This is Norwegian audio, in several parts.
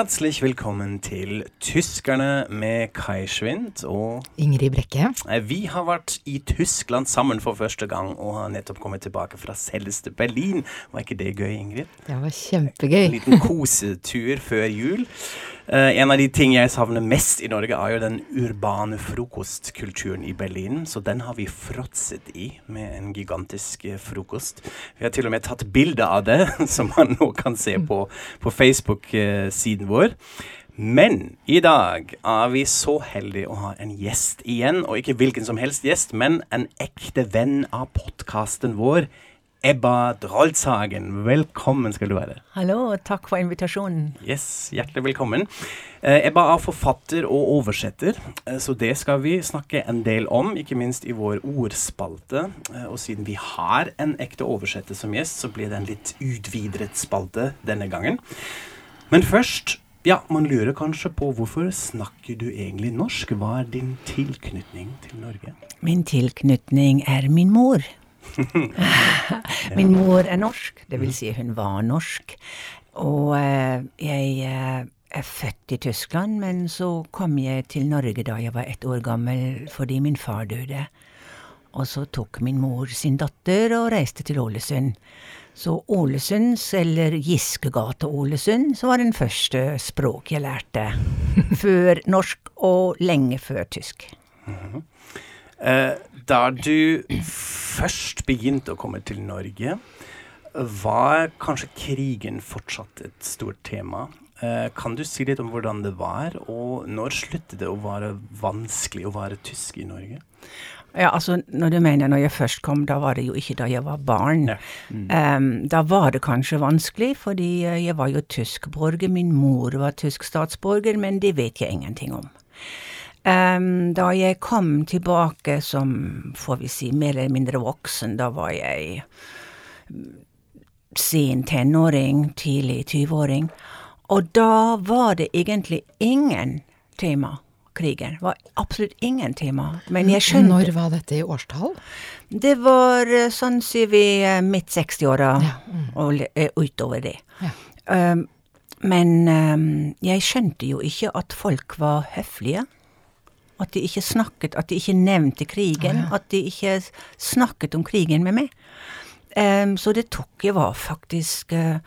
Herzlich velkommen til Tyskerne med Kai Schwind og Ingrid Brekke. Vi har vært i Tyskland sammen for første gang og har nettopp kommet tilbake fra selveste Berlin. Var ikke det gøy, Ingrid? Det var kjempegøy. En liten kosetur før jul. Eh, en av de ting jeg savner mest i Norge, er jo den urbane frokostkulturen i Berlin. Så den har vi fråtset i med en gigantisk eh, frokost. Vi har til og med tatt bilde av det, som man nå kan se på, på Facebook-siden vår. Men i dag er vi så heldige å ha en gjest igjen, og ikke hvilken som helst gjest, men en ekte venn av podkasten vår. Ebba Drolshagen, velkommen skal du være. Hallo, takk for invitasjonen. Yes, hjertelig velkommen. Eh, Ebba er forfatter og oversetter, eh, så det skal vi snakke en del om, ikke minst i vår ordspalte. Eh, og siden vi har en ekte oversetter som gjest, så blir det en litt utvidret spalte denne gangen. Men først, ja, man lurer kanskje på hvorfor snakker du egentlig norsk? Hva er din tilknytning til Norge? Min tilknytning er min mor. min mor er norsk, det vil si hun var norsk. Og eh, jeg eh, er født i Tyskland, men så kom jeg til Norge da jeg var ett år gammel fordi min far døde. Og så tok min mor sin datter og reiste til Ålesund. Så Ålesunds, eller Giskegate-Ålesund, så var den første språk jeg lærte. Før norsk og lenge før tysk. Eh, da du først begynte å komme til Norge, var kanskje krigen fortsatt et stort tema. Eh, kan du si litt om hvordan det var, og når sluttet det å være vanskelig å være tysk i Norge? Ja, altså når du mener når jeg først kom, da var det jo ikke da jeg var barn. Ja. Em, da var det kanskje vanskelig, fordi eh, jeg var jo tysk borger, min mor var tysk statsborger, men det vet jeg ingenting om. Em, da jeg kom tilbake som, får vi si, mer eller mindre voksen, da var jeg mm, sen tenåring, tidlig tyveåring, og da var det egentlig ingen tema. Krigen var absolutt ingen tema, men jeg skjønte Når var dette i årstall? det var eh, sånn sier vi eh, midt 60-åra Ja, mm. og eh, utover det. Ja. Um, men um, jeg skjønte jo ikke at folk var høflige. At de ikke snakket, at de ikke nevnte krigen. Å, ja. At de ikke snakket om krigen med meg. Um, så det tok jeg var faktisk uh,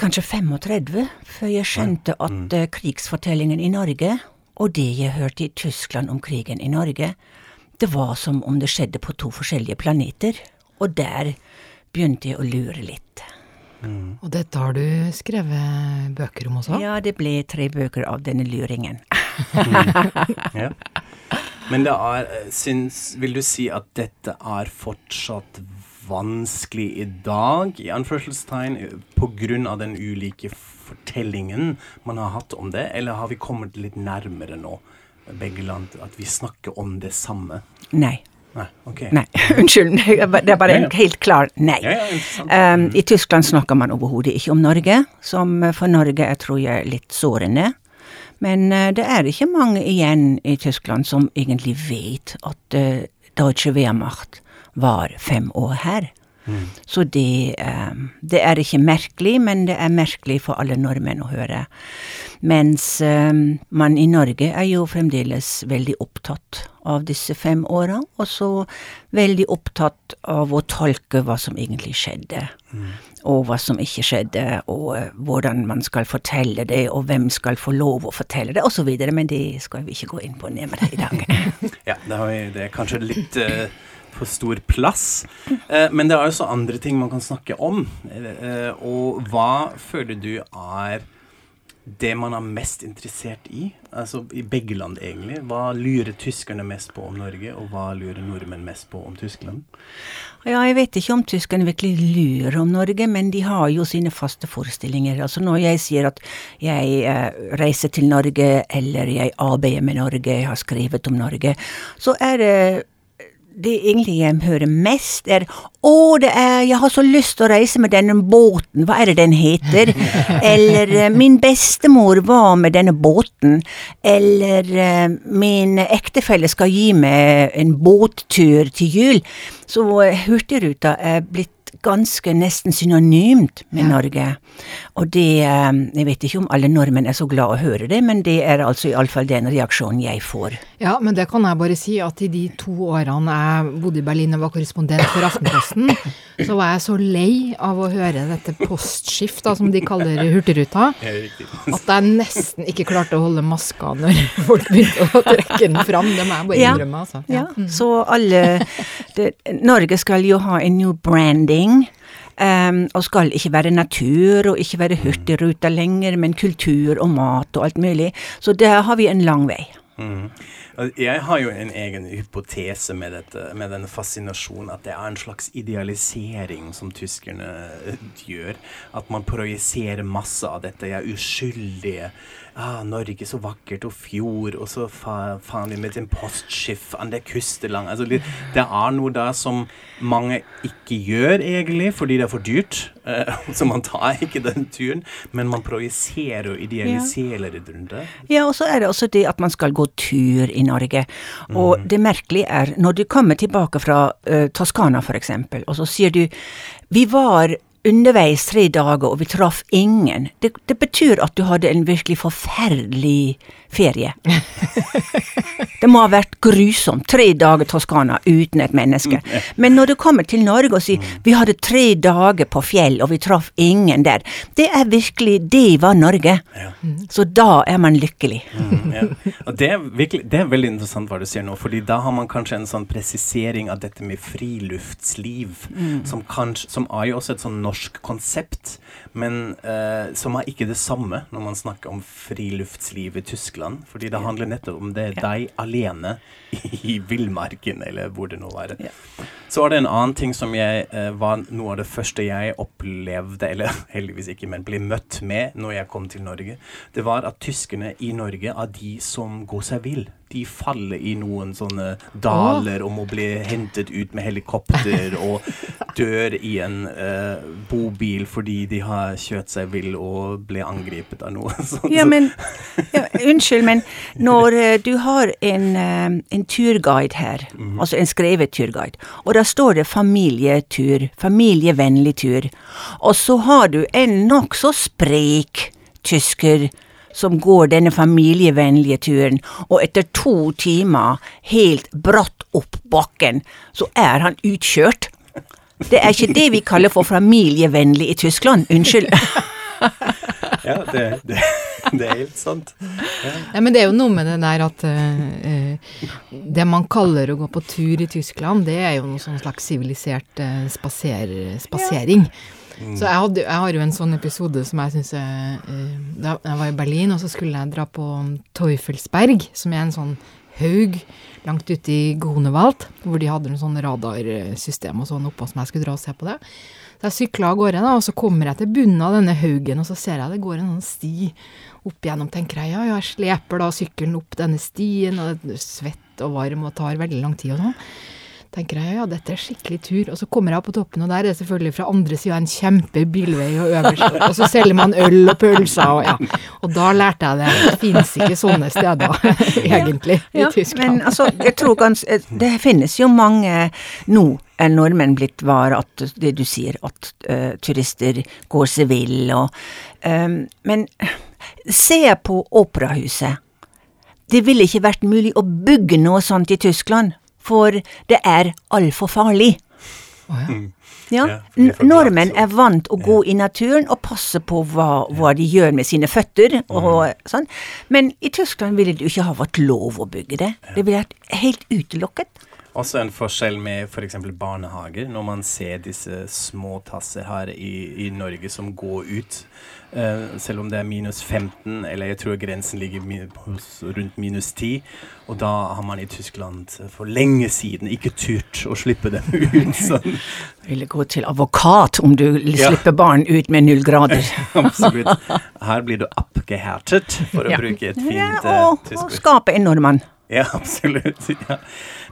kanskje 35 før jeg skjønte at uh, krigsfortellingen i Norge, og det jeg hørte i Tyskland om krigen i Norge, det var som om det skjedde på to forskjellige planeter. Og der begynte jeg å lure litt. Og dette har du skrevet bøker om også? Ja, det ble tre bøker av denne luringen. Ja. Men det er, eh, syns, vil du si at dette er fortsatt vanskelig i dag, i anførselstegn, av den ulike fortellingen man har hatt om det, eller har vi kommet litt nærmere nå, begge land, at vi snakker om det samme? Nei. Nei, ok. Nei, unnskyld. Det er bare- er en helt klar nei. Ja, ja. Um, I Tyskland snakker man overhodet ikke om Norge, som for Norge er, tror jeg, litt sårende. Men eh, det er ikke mange igjen i Tyskland som egentlig vet at uh, Deutsche Wehrmacht var fem år her. Så det, eh, det er ikke merkelig, men det er merkelig for alle nordmenn å høre. Mens eh, man i Norge er jo fremdeles veldig opptatt av disse fem åra, og så veldig opptatt av å tolke hva som egentlig skjedde. Og hva som ikke skjedde, og eh, hvordan man skal fortelle det, og hvem skal få lov å fortelle det, osv. Men det skal vi ikke gå inn på nærmere i dag. Ja, det, er kanskje litt eh, for stor plass. Eh, men det er også andre ting man kan snakke om. Eh, og hva føler du er det man er mest interessert i? Altså i begge land, egentlig. Hva lurer tyskerne mest på om Norge, og hva lurer nordmenn mest på om Tyskland? Ja, jeg vet ikke om tyskerne virkelig lurer om Norge, men de har jo sine faste forestillinger. Altså når jeg sier at jeg eh, reiser til Norge, eller jeg arbeider med Norge, jeg har skrevet om Norge, så er det det egentlig jeg hører mest, er 'Å, det er Jeg har så lyst til å reise med denne båten, hva er det den heter?' Eller eh, 'Min bestemor var med denne båten', eller eh, 'Min ektefelle skal gi meg en båttur til jul'. Så eh, Hurtigruta er blitt blitt ganske nesten synonymt med Norge. Og det eh, Jeg vet ikke om alle nordmenn er så glad å høre det, men det er altså iallfall den reaksjonen jeg får. Ja, men det kan jeg bare si, at i de to årene jeg bodde i Berlin og var korrespondent for Aftenposten, så var jeg så lei av å høre dette postskift, da, som de kaller Hurtigruta, at jeg nesten ikke klarte å holde maska når folk begynte å trekke den fram. Det må jeg bare Ja. innrømme, altså. Ja, så alle det, Norge skal jo ha en new branding. Um, og skal ikke være natur og ikke være hurtigruta lenger, men kultur og mat og alt mulig. Så der har vi en lang vei. Mm. Jeg har jo en egen hypotese med, dette, med denne fascinasjonen, at det er en slags idealisering som tyskerne eh, gjør. At man projiserer masse av dette. Jeg er uskyldige. Ah, Norge så vakkert, og fjord, og så fa faen vi med en postskiff an der kyste. Altså, det er noe der som mange ikke gjør, egentlig, fordi det er for dyrt. Eh, så man tar ikke den turen, men man projiserer og idealiserer det rundt det. Ja, og så er det også det at man skal gå tur i Norge. Og det merkelige er, når du kommer tilbake fra uh, Toskana for eksempel, og så sier du vi var underveis tre dager og vi traff ingen. Det, det betyr at du hadde en virkelig forferdelig ferie. det må ha vært grusomt. Tre dager Toskana uten et menneske. Men når du kommer til Norge og sier vi hadde tre dager på fjell og vi traff ingen der, det er virkelig Det var Norge. Så da er man lykkelig. Mm, ja. Og det er, virkelig, det er veldig interessant hva du sier nå, fordi da har man kanskje en sånn presisering av dette med friluftsliv, som, kanskje, som er jo også et sånn norsk konsept, men eh, som er ikke det samme når man snakker om friluftsliv i Tyskland, fordi det handler nettopp om det er deg alene i villmarken, eller hvor det nå er. Så var det en annen ting som jeg eh, var noe av det første jeg opplevde, eller heldigvis ikke, men ble møtt med når jeg kom til Norge. Det var at tyskerne i Norge er de som går seg vill. De faller i noen sånne daler og må bli hentet ut med helikopter og dør i en eh, bobil fordi de har kjørt seg vill og ble angrepet av noe. sånt. Ja, men ja, Unnskyld, men når uh, du har en, uh, en turguide her, altså en skrevet turguide, og da står det familietur, familievennlig tur, og så har du en nokså sprek tysker som går denne familievennlige turen, og etter to timer, helt bratt opp bakken, så er han utkjørt. Det er ikke det vi kaller for familievennlig i Tyskland, unnskyld. Ja, det, det, det er helt sant. Nei, men det er jo noe med det der at eh, det man kaller å gå på tur i Tyskland, det er jo noe sånn slags sivilisert uh, spaser, spasering. Så jeg, hadde, jeg har jo en sånn episode som jeg syns eh, Da jeg var i Berlin, og så skulle jeg dra på Teufelsberg, som er en sånn haug langt ute i Grunewald, hvor de hadde en sånn radarsystem og sånn oppå som jeg skulle dra og se på det. Så jeg sykla av gårde, da, og så kommer jeg til bunnen av denne haugen, og så ser jeg det går en sånn sti opp igjennom, tenker jeg. Ja, jeg sleper da sykkelen opp denne stien, og det er svett og varm og tar veldig lang tid og sånn. Tenker jeg, ja, dette er skikkelig tur. Og så kommer jeg opp på toppen, og der er det selvfølgelig fra andre sida en kjempe bilvei, og øverst, og så selger man øl og pølser, og ja. Og da lærte jeg det. Det fins ikke sånne steder, egentlig, i Ja, Tyskland. Men altså, jeg tror gans, det finnes jo mange Nå er nordmenn blitt var at det du sier, at eh, turister går seg vill og ehm, Men se på operahuset. Det ville ikke vært mulig å bygge noe sånt i Tyskland, for det er altfor farlig. Oh, ja. Ja, Nordmenn er vant å gå i naturen og passe på hva, hva de gjør med sine føtter og sånn. Men i Tyskland ville det jo ikke ha vært lov å bygge det. Det ville vært helt utelukket. Også en forskjell med f.eks. barnehager. Når man ser disse små tasser her i, i Norge som går ut, uh, selv om det er minus 15, eller jeg tror grensen ligger hos rundt minus 10, og da har man i Tyskland for lenge siden ikke turt å slippe dem ut. sånn. Ville gå til advokat om du slipper Ja. barn ut med null grader. Absolutt. Her blir du abgehärtet, for å Ja. bruke et fint uh, tysk ord. Ja, og, og skape en nordmann. Ja, absolutt. Ja.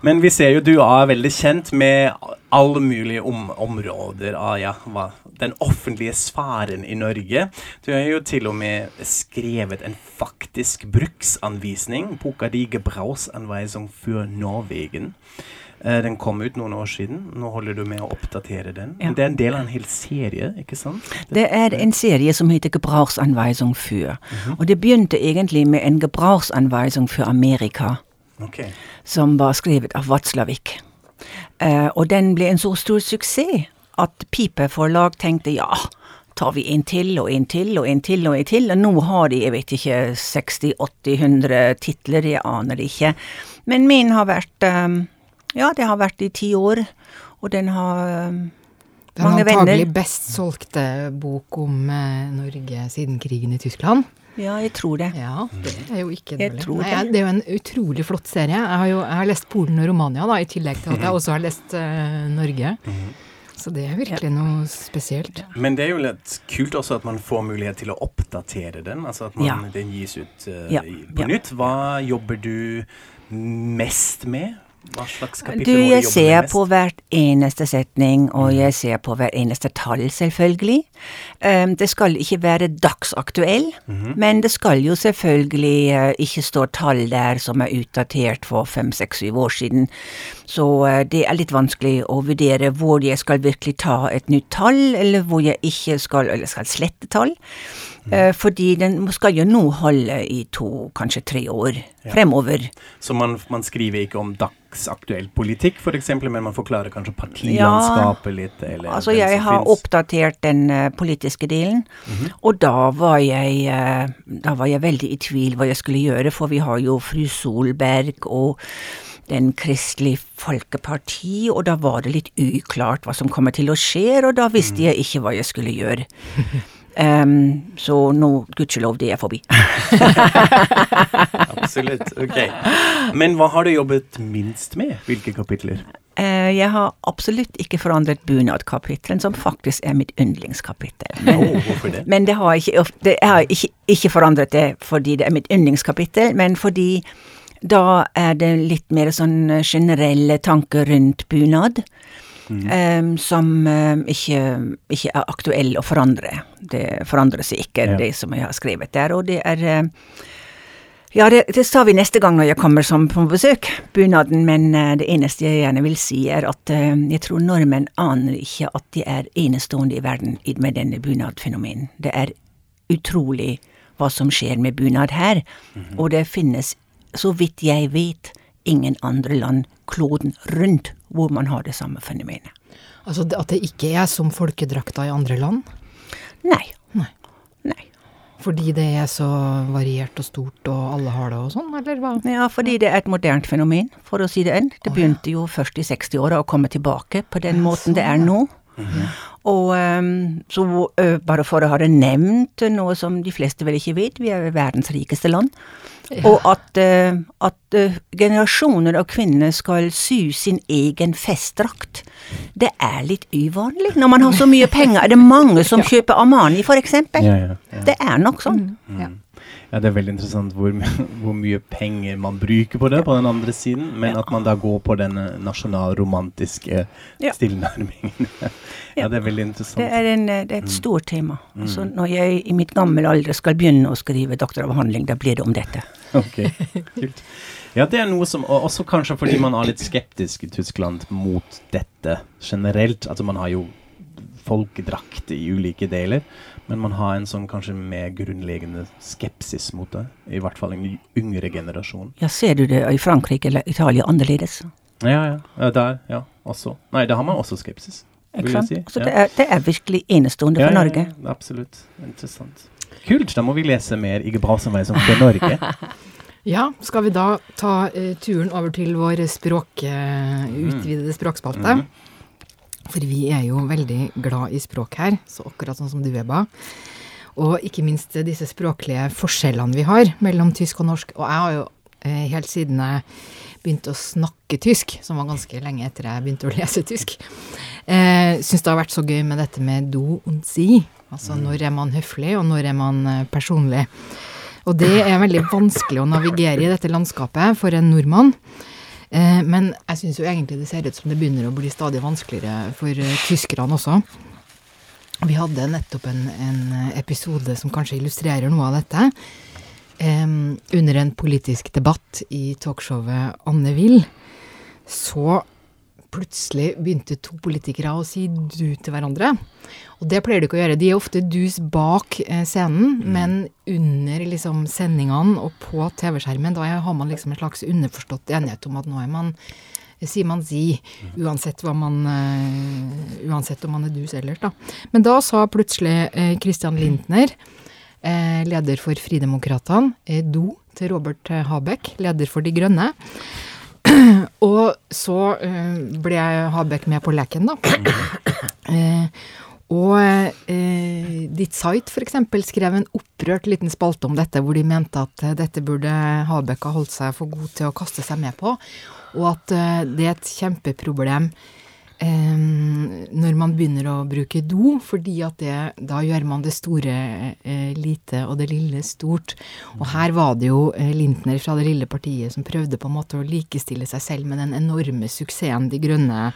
Men vi ser jo du er veldig kjent med alle mulige om områder av ja, hva, den offentlige sfæren i Norge. Du har jo til og med skrevet en faktisk bruksanvisning, Boka di Gebrauchsanweisung für Norwegen. Eh, den kom ut noen år siden. Nå holder du med å oppdatere den. Ja. Det er en del av en hel serie, ikke sant? Det er en serie som heter Gebrauchsanweisung für. Mhm. Og det begynte egentlig med en Gebrauchsanweisung for Amerika, Ok. som var skrevet av Vatslavik. Eh, og den ble en så stor suksess at Pipe forlag tenkte ja, tar vi en til og en til og en til og en til, og nå har de, jeg vet ikke, 60-80-100 titler, jeg aner ikke. Men min har vært eh, Ja, det har vært i ti år, og den har eh, Den mange antagelig venner. best solgte bok om eh, Norge siden krigen i Tyskland. Ja, jeg tror det. Ja, det er jo ikke Jeg dårlig. tror Nei, det. jeg- det er jo en utrolig flott serie. Jeg har jo jeg har lest Polen og Romania, da, i tillegg til at jeg også har lest eh, Norge. Så det er virkelig noe spesielt. Men det er jo litt kult også at man får mulighet til å oppdatere den. Altså at man, Ja. den gis ut eh, Ja, i- på ja. nytt. Hva jobber du mest med? Hva slags kapittel Du, må du jeg jobbe ser med mest? på hvert eneste setning, og jeg ser på hver eneste tall, selvfølgelig. Um, det skal ikke være dagsaktuell, men det skal jo selvfølgelig uh, ikke stå tall der som er utdatert for fem, seks, syv år siden. Så uh, det er litt vanskelig å vurdere hvor jeg skal virkelig ta et nytt tall, eller hvor jeg ikke skal, eller skal slette tall. Eh, fordi den skal jo nå holde i to, kanskje tre år fremover. Så man, man skriver ikke om dagsaktuell politikk, f.eks., men man forklarer kanskje partilandskapet litt? Eller Altså, jeg har finnes. oppdatert den uh, politiske delen, og da var jeg uh, Da var jeg veldig i tvil hva jeg skulle gjøre, for vi har jo fru Solberg og den Kristelig Folkeparti, og da var det litt uklart hva som kommer til å skje, og da visste jeg ikke hva jeg skulle gjøre. Em, så nå, gudskjelov, det er forbi. Absolutt. Ok. Men hva har du jobbet minst med? Hvilke kapitler? Eh, jeg har absolutt ikke forandret bunadkapittelen, som faktisk er mitt yndlingskapittel. Men, Oh, hvorfor det? Men det har ikke, det jeg har ikke, ikke forandret det fordi det er mitt yndlingskapittel, men fordi da er det litt mer sånn generelle tanker rundt bunad. Em, som ikke, ikke er aktuell å forandre. Det forandrer seg ikke, Ja. det som jeg har skrevet der. Og det er ja, det, det sa vi neste gang når jeg kommer som på besøk, bunaden, men eh, det eneste jeg gjerne vil si er at jeg tror nordmenn aner ikke at de er enestående i verden med denne bunadfenomenen. Det er utrolig hva som skjer med bunad her, og det finnes, så vidt jeg vet, ingen andre land kloden rundt hvor man har det samme fenomenet. Altså at det ikke er som folkedrakta i andre land. Nei. Nei. Nei. Fordi det er så variert og stort, og alle har det og sånn, eller hva? Ja, fordi det er et modernt fenomen, for å si det enn. Det begynte jo først i 60-åra å komme tilbake på den måten det er nå. Og ehm, så ø, bare for å ha det nevnt, noe som de fleste vel ikke vet, vi er verdens rikeste land. Og at, eh, at eh, generasjoner av kvinner skal sy sin egen festdrakt, det er litt uvanlig. Når man har så mye penger, er det mange som kjøper Armani, for eksempel. Ja, ja, ja. Det er nok sånn. Ja. Ja, det er veldig interessant hvor, hvor mye penger man bruker på det på den andre siden, men at man da går på den nasjonalromantiske Ja. tilnærmingen. ja, det er veldig interessant. Det er, en, eh, det er et stort tema. Altså, når jeg i mitt gamle alder skal begynne å skrive doktoravhandling, da blir det om dette. Ok, kult. Ja, det er noe som Også kanskje fordi man er litt skeptisk i Tyskland mot dette generelt. Altså, man har jo folkedrakt i ulike deler, men man har en sånn kanskje mer grunnleggende skepsis mot det. I hvert fall en yngre generasjon. Ja, ser du det i Frankrike eller Italia annerledes? Ja, ja. ja der, ja. Også. Nei, da har man også skepsis. Ikke sant? si. Så Ja. det, er, det er virkelig enestående for Ja, ja, Norge. Ja, absolutt. Interessant. Kult. Da må vi lese mer Ikke bra som vei som for Norge. Ja, skal vi da ta uh, turen over til vår språk, uh, utvidede språkspalte? For vi er jo veldig glad i språk her, så akkurat sånn som du er, Ba. Og ikke minst disse språklige forskjellene vi har mellom tysk og norsk. Og jeg har jo eh, helt siden jeg begynte å snakke tysk, som var ganske lenge etter jeg begynte å lese tysk, eh, syns det har vært så gøy med dette med do und si. Altså når er man høflig, og når er man eh, personlig. Og det er veldig vanskelig å navigere i dette landskapet for en nordmann. Eh, men jeg syns jo egentlig det ser ut som det begynner å bli stadig vanskeligere for eh, tyskerne også. Vi hadde nettopp en, en episode som kanskje illustrerer noe av dette. Um, under en politisk debatt i talkshowet Anne Will, så plutselig begynte to politikere å si du til hverandre. Og det pleier de ikke å gjøre. De er ofte dus bak scenen, scenen, men under liksom sendingene og på TV-skjermen, da har man liksom en slags underforstått enighet om at nå er man sier man si, uansett, hva man, uh, uansett om man er dus ellers, da. Men da sa plutselig uh, Christian Lindner, uh, leder for Fridemokratene, do til Robert Habeck, leder for De Grønne. Og så ble Habeck med på leken, da. Og eh, Ditt Site f.eks. skrev en opprørt liten spalte om dette, hvor de mente at dette burde Habeck ha holdt seg for god til å kaste seg med på og at det er et kjempeproblem når man begynner å bruke do, fordi at det, da gjør man det store eh, lite og det lille stort. Og her var det jo eh, Lintner fra det lille partiet som prøvde på en måte å likestille seg selv med den enorme suksessen De Grønne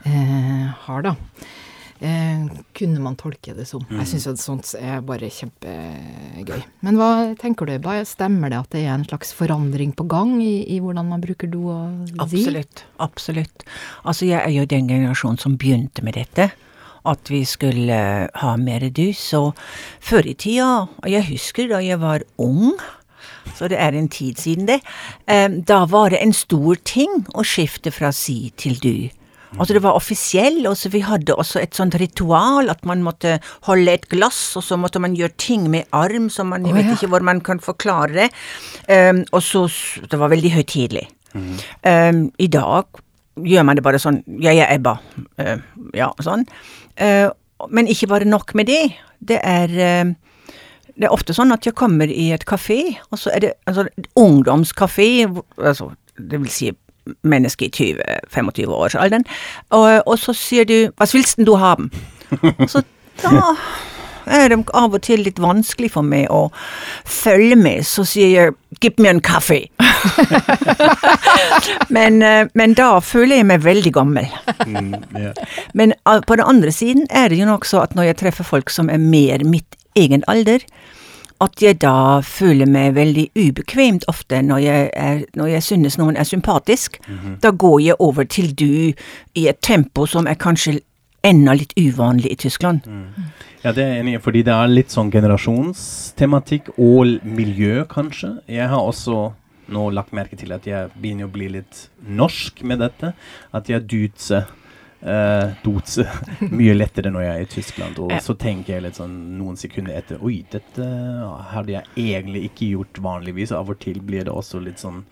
har, da eh, kunne man tolke det som. Jeg syns at sånt er bare kjempegøy. Men hva tenker du, Ebba? Stemmer det at det er en slags forandring på gang i, i hvordan man bruker do og zi? Absolutt. Absolutt. Altså, jeg er jo den generasjonen som begynte med dette at vi skulle ha mer dus. Og før i tida, og jeg husker da jeg var ung, så det er en tid siden det, eh, da var det en stor ting å skifte fra si til du. Altså det var offisiell, og så vi hadde også et sånt ritual at man måtte holde et glass, og så måtte man gjøre ting med arm, som man oh, vet ja. ikke hvor man kan forklare det. Um, og så Det var veldig høytidelig. Mm. Um, I dag gjør man det bare sånn Jeg er Ebba. Uh, ja, sånn. Uh, men ikke bare nok med det. Det er uh, det er ofte sånn at jeg kommer i et kafé, og så er det altså ungdomskafé, altså det vil si menneske i 20-25-årsalderen, og, og, så sier du 'hva vilsten du ha så da er det av og til litt vanskelig for meg å følge med, så sier jeg 'gib me en kaffe'. men, eh, men, da føler jeg meg veldig gammel. Mm, yeah. Men eh, på den andre siden er det jo nok så at når jeg treffer folk som er mer mitt egen alder, at jeg da føler meg veldig ubekvemt ofte når jeg, er, når jeg synes noen er sympatisk. Mm -hmm. Da går jeg over til du i et tempo som er kanskje enda litt uvanlig i Tyskland. Mm. Ja, det er jeg enig i, fordi det er litt sånn generasjonstematikk og miljø, kanskje. Jeg har også nå lagt merke til at jeg begynner å bli litt norsk med dette. At jeg dutser uh, dose mye lettere når jeg er i Tyskland. Og så tenker jeg litt sånn noen sekunder etter Oi, dette hadde jeg egentlig ikke gjort vanligvis. Av og til blir det også litt sånn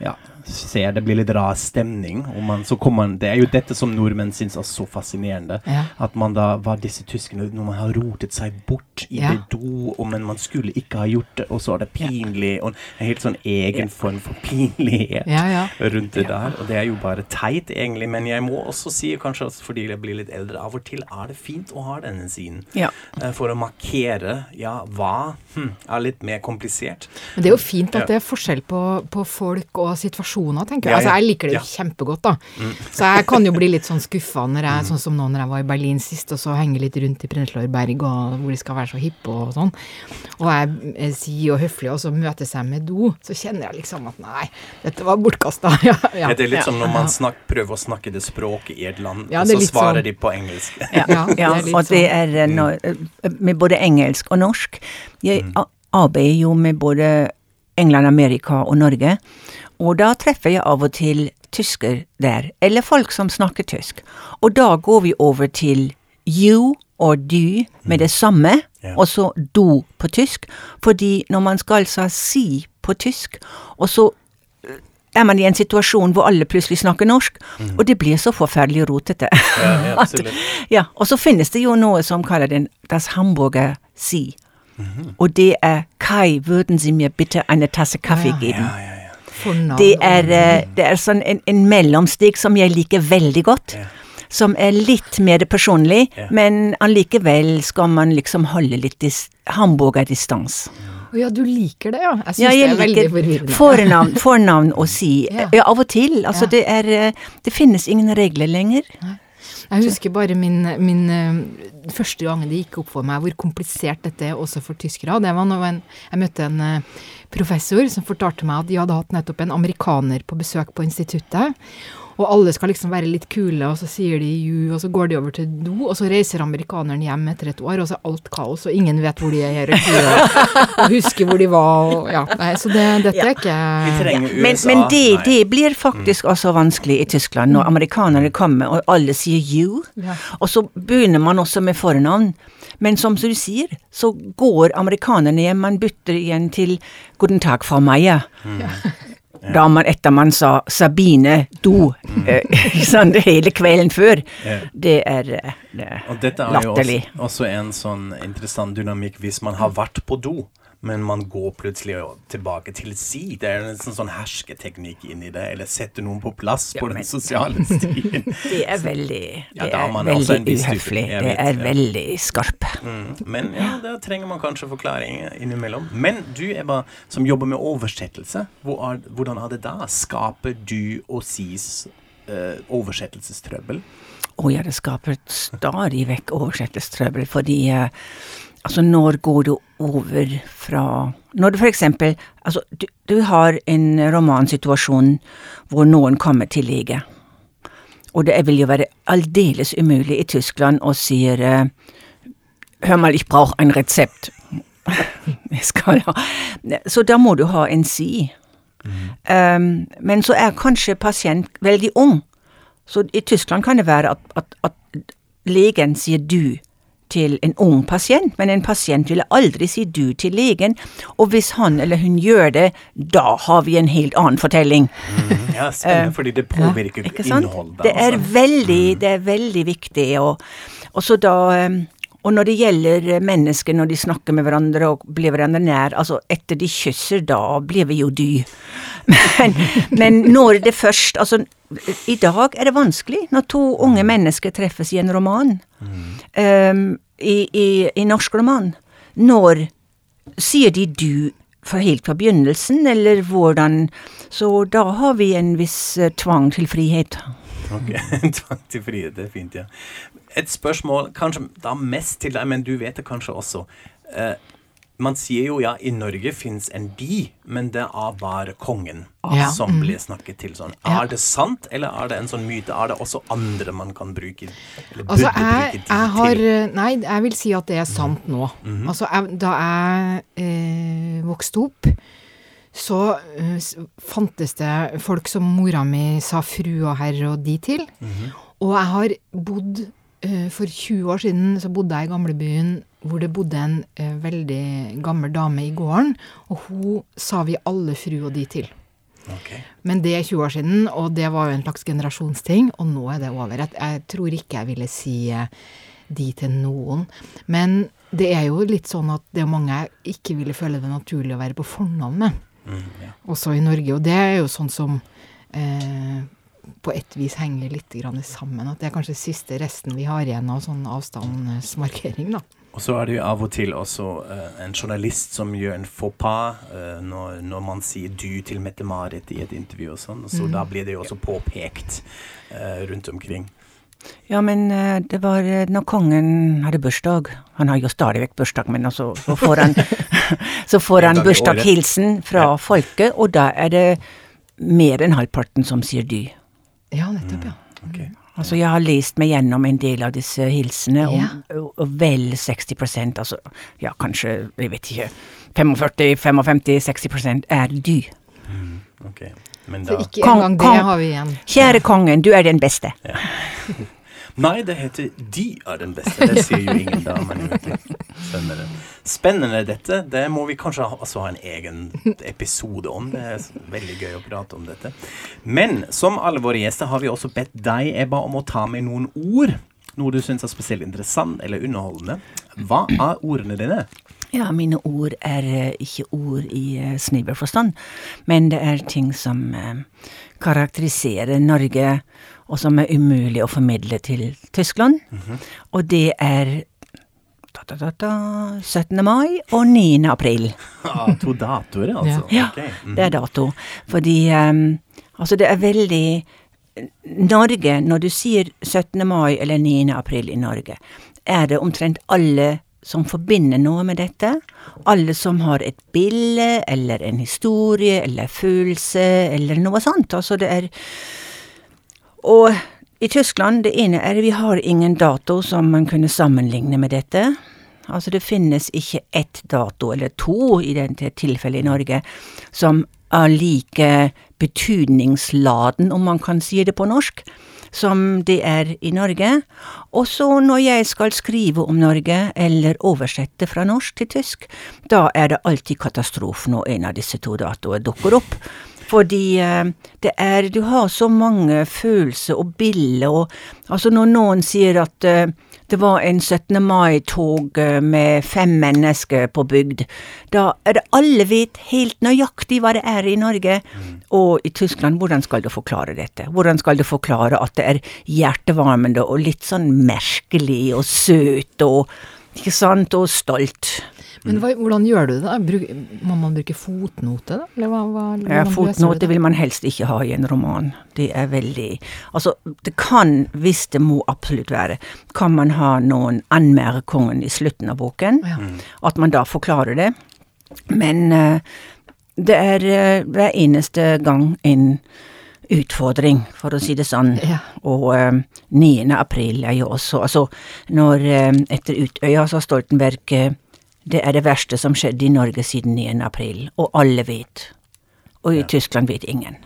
ja, ser det blir litt rar stemning. Man, man, det er jo dette som nordmenn syns er så fascinerende. Ja. At man da var disse tyskerne Når man har rotet seg bort i ja. det do, og, men man skulle ikke ha gjort det, og så er det pinlig. Og en helt sånn egen form for pinlighet rundt det der. Og det er jo bare teit, egentlig. Men jeg må også si, kanskje fordi jeg blir litt eldre, av og til er det fint å ha denne siden. Uh, for å markere ja, hva hm, er litt mer komplisert. Men det er jo fint at det er forskjell på, på folk og situasjoner, tenker jeg. Altså, jeg liker det jo kjempegodt, da. Mm. Så jeg kan jo bli litt sånn skuffa når jeg, sånn som nå når jeg var i Berlin sist, og så henger litt rundt i Prenzlauer Berg, og hvor de skal være så hippe og sånn. Og jeg er sier og høflig, og så møtes jeg med do, så kjenner jeg liksom at nei, dette var bortkasta. ja, ja, det er litt som når man snak, prøver å snakke det språket i et land, og så svarer sånn. de på engelsk. ja, ja det og det er sånn. no, med både engelsk og norsk. Jeg mm. arbeider jo med både England, Amerika og Norge. Og da treffer jeg av og til tysker der, eller folk som snakker tysk. Og da går vi over til you og du med det samme, yeah. og så do på tysk. Fordi når man skal altså si på tysk, og så eh, er man i en situasjon hvor alle plutselig snakker norsk, mm. og det blir så forferdelig rotete. Ja, ja, At, ja, og så finnes det jo noe som kaller den das Hamburger Si. Mm -hmm. Og det er Kai, würden Sie mir bitte eine Tasse Kaffee geben? Ja, ja, det er, eh, det er sånn en, en, mellomstig som jeg liker veldig godt. Ja. Som er litt mer personlig, ja. men allikevel skal man liksom holde litt dis hamburgerdistans. Å ja, du liker det, ja. Jeg syns ja, det er veldig forvirrende. Fornavn, fornavn å si. Ja. ja. av og til. Altså, det er eh, Det finnes ingen regler lenger. Nei. Jeg husker bare min, min uh, første gang det gikk opp for meg hvor komplisert dette er også for tyskere. Det var når jeg møtte en professor som fortalte meg at de hadde hatt nettopp en amerikaner på besøk på instituttet. Og alle skal liksom være litt kule, og så sier de you, og så går de over til do, og så reiser amerikaneren hjem etter et år, og så er alt kaos, og ingen vet hvor de er, og, og husker hvor de var, og ja. Nei, så det, dette Ja. er ikke Vi trenger USA. Men, men det, de blir faktisk også vanskelig i Tyskland, når amerikanerne kommer og alle sier you. Ja. Og så begynner man også med fornavn. Men som du sier, så går amerikanerne hjem, man bytter igjen til 'guten tag, Frau Meier'. Da man etter man sa 'Sabine do' mm. ikke hele kvelden før. Ja. Det er, latterlig. det er Og dette er jo også, også en sånn interessant dynamikk hvis man har vært på do, men man går plutselig tilbake til si. Det er en sånn, sånn hersketeknikk inni det, eller setter noen på plass på Ja, men- den sosiale stien. Det er veldig, Ja, da er veldig uhøflig. Det vet, er veldig skarp. Mm. Men ja, der trenger man kanskje forklaring innimellom. Men du, Ebba, som jobber med oversettelse, hvor er, hvordan er det da? Skaper du og sies uh, oversettelsestrøbbel? Og ja, det skaper stadig vekk oversettelsestrøbbel, fordi eh, altså når går du over fra Når du for eksempel altså du, du har en romansituasjon hvor noen kommer til lege, og det vil jo være aldeles umulig i Tyskland å si eh, Hør mal, ich brauch en resept. Jeg skal ha Så da må du ha en si. Um, men så er kanskje pasient veldig ung. Så i Tyskland kan det være at, at, at legen sier du til en ung pasient, men en pasient ville aldri si du til legen. Og hvis han eller hun gjør det, da har vi en helt annen fortelling. Ja, spennende, fordi det påvirker ja, innholdet. Det er altså. veldig, det er veldig viktig. Og, og så da um, og når det gjelder mennesker, når de snakker med hverandre og blir hverandre nær, altså etter de kysser, da blir vi jo dy. Men, men når det først Altså, i dag er det vanskelig når to unge mennesker treffes i en roman. Um, i, i, I norsk roman. Når sier de du for helt fra begynnelsen, eller hvordan Så da har vi en viss eh, tvang til frihet. Ok, tvang til frihet, det er fint, ja. Et spørsmål, kanskje da mest til deg, men du vet det kanskje også. Eh, man sier jo ja, i Norge fins en de, men det er bare kongen Ja, som mm. blir snakket til sånn. Ja. Er det sant, eller er det en sånn myte? Er det også andre man kan bruke, eller burde Altså, jeg, bruke de jeg har til? Nei, jeg vil si at det er sant nå. Altså, jeg, da jeg eh, vokste opp, så uh, fantes det folk som mora mi sa fru og herr og de til. Og jeg har bodd eh, For 20 år siden så bodde jeg i gamlebyen hvor det bodde en eh, veldig gammel dame i gården, og hun sa vi alle fru og de til. Okay. Men det er 20 år siden, og det var jo en slags generasjonsting, og nå er det over. Jeg, jeg tror ikke jeg ville si eh, de til noen. Men det er jo litt sånn at det er mange jeg ikke ville føle det naturlig å være på fornavn med, Mm, ja. også i Norge. Og det er jo sånn som eh, på et vis henger litt grann sammen. At det er kanskje siste resten vi har igjen av sånn avstandsmarkering, da. Og så er det jo av og til også uh, en journalist som gjør en faux pas uh, når, når man sier du til Mette-Marit i et intervju og sånn, så Mm. da blir det jo også påpekt uh, rundt omkring. Ja, men det var når kongen hadde bursdag. Han har jo stadig vekk bursdag, men altså, så får han, så får han bursdagshilsen fra folket, og da er det mer enn halvparten som sier du. Ja, nettopp, ja. Ok. Altså, jeg har lest meg gjennom en del av disse hilsene, og, Ja. og, og vel 60 altså, ja, kanskje, jeg vet ikke, 45-55-60% er du. okay. Men Så ikke engang det har vi igjen. Kjære kongen, du er den beste. Nei, det heter De er den beste. Det sier jo ingen da, men jo ikke. Spennende. Spennende dette. Det må vi kanskje ha, altså ha en egen episode om. Det er veldig gøy å prate om dette. Men som alle våre gjester har vi også bedt deg, Ebba, om å ta med noen ord. Noe du syns er spesielt interessant eller underholdende. Hva er ordene dine? Ja, mine ord er eh, ikke ord i uh, forstand, men det er ting som eh, karakteriserer Norge, og som er umulig å formidle til Tyskland. Og det er da, da, da, da, 17. mai og 9. april. Ah, to datoer, altså. Ja, okay. mm -hmm. det er dato. Fordi um, altså det er veldig Norge, når du sier 17. mai eller 9. april i Norge, er det omtrent alle som forbinder noe med dette. Alle som har et bilde eller en historie eller følelse eller noe sånt. Altså det er Og i Tyskland, det ene er at vi har ingen dato som man kunne sammenligne med dette. Altså det finnes ikke ett dato, eller to i dette tilfellet i Norge, som er like betydningsladen, om man kan si det på norsk, som det er i Norge. Og så når jeg skal skrive om Norge, eller oversette fra norsk til tysk, da er det alltid katastrofe når en av disse to datoer dukker opp. Fordi eh, det er Du har så mange følelser og bilder og Altså, når noen sier at eh, det var en 17. mai-tog eh, med fem mennesker på bygd, da er det alle vet helt nøyaktig hva det er i Norge. Og i Tyskland, hvordan skal du forklare dette? Hvordan skal du forklare at det er hjertevarmende og litt sånn merkelig og søt og ikke sant, og stolt. Men hva, hvordan gjør du det? Bruk, må man bruke fotnote, da? Eller hva, hva, Ja, Fotnote vil man helst ikke ha i en roman. Det er veldig Altså, det kan, hvis det må absolutt være, kan man ha noen anmerkungen i slutten av boken. Ja. At man da forklarer det. Men uh, det er uh, hver eneste gang en utfordring, for å si det sånn. Ja. Og eh, 9. april er jo også Altså, når eh, etter Utøya sa Stoltenberg eh, det er det verste som skjedde i Norge siden 9. april, og alle vet. Og i Ja. Tyskland vet ingen.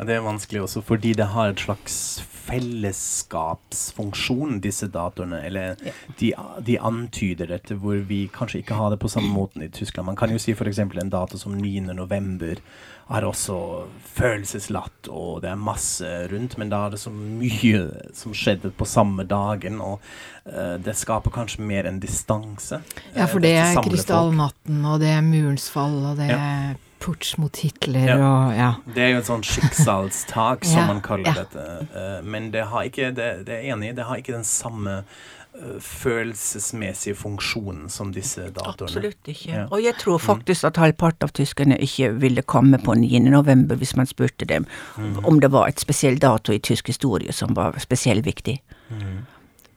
Ja, det er vanskelig også fordi det har et slags fellesskapsfunksjon, disse datoene. Eller de, de antyder dette, hvor vi kanskje ikke har det på samme måten i Tyskland. Man kan jo si f.eks. en dato som 9. november er også følelseslatt, og det er masse rundt, men da er det så mye som skjedde på samme dagen, og uh, det skaper kanskje mer en distanse. Ja, eh, for det er krystallnatten, og det er murens fall, og det er putsch mot Hitler, Ja. og ja. Det er jo et sånt skiksalstak, som Ja, man kaller ja. dette. uh, men det har ikke, det, det er enig det har ikke den samme følelsesmessige funksjonen som disse datoene. Absolutt ikke. Ja. Og jeg tror faktisk at halvparten av tyskerne ikke ville komme på 9. november hvis man spurte dem om det var et spesiell dato i tysk historie som var spesielt viktig.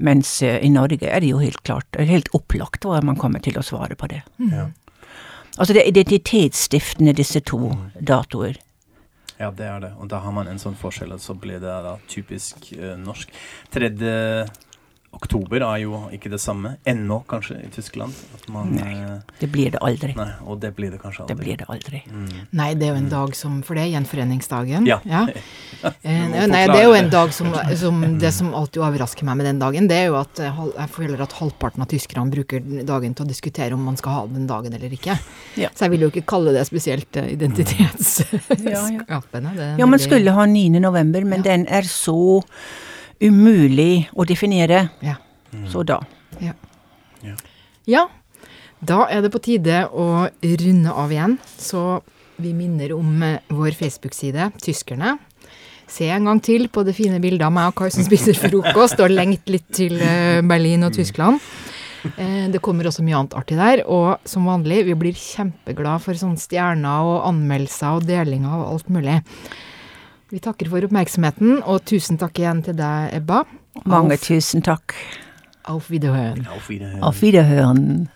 Mens eh, i Norge er det jo helt klart, helt opplagt hva man kommer til å svare på det. Ja. Altså det er identitetsstiftende, disse to datoer. ja, det er det. Og da har man en sånn forskjell, og så blir det da typisk uh, norsk. 3. oktober er jo ikke det samme ennå, kanskje, i Tyskland. At man, Nei. eh, Det blir det aldri. nei, og det blir det kanskje aldri. Det blir det aldri. Mm. Nei, det er jo en dag som For det er gjenforeningsdagen. Ja. Eh, må nei, det er jo en dag som, som Det som alltid overrasker meg med den dagen, det er jo at eh, jeg føler at halvparten av tyskerne bruker dagen til å diskutere om man skal ha den dagen eller ikke. Ja. Så jeg vil jo ikke kalle det spesielt eh, identitetsskapende. Ja, ja. Ja, man skulle ha 9. november, men den er så umulig å definere. Ja. Så da. Ja, da er det på tide å runde av igjen. Så vi minner om eh, vår Facebook-side, Tyskerne. Se en gang til på det fine bildet av meg og Kai som spiser frokost, og lengt litt til eh, Berlin og Tyskland. Eh, Det kommer også mye annet artig der, og som vanlig, vi blir kjempeglad for sånne stjerner og anmeldelser og delinger av alt mulig. Vi takker for oppmerksomheten, og tusen takk igjen til deg, Ebba. Mange Auf, tusen takk. auf Wiederhören. Auf Wiederhören. Auf Wiederhören.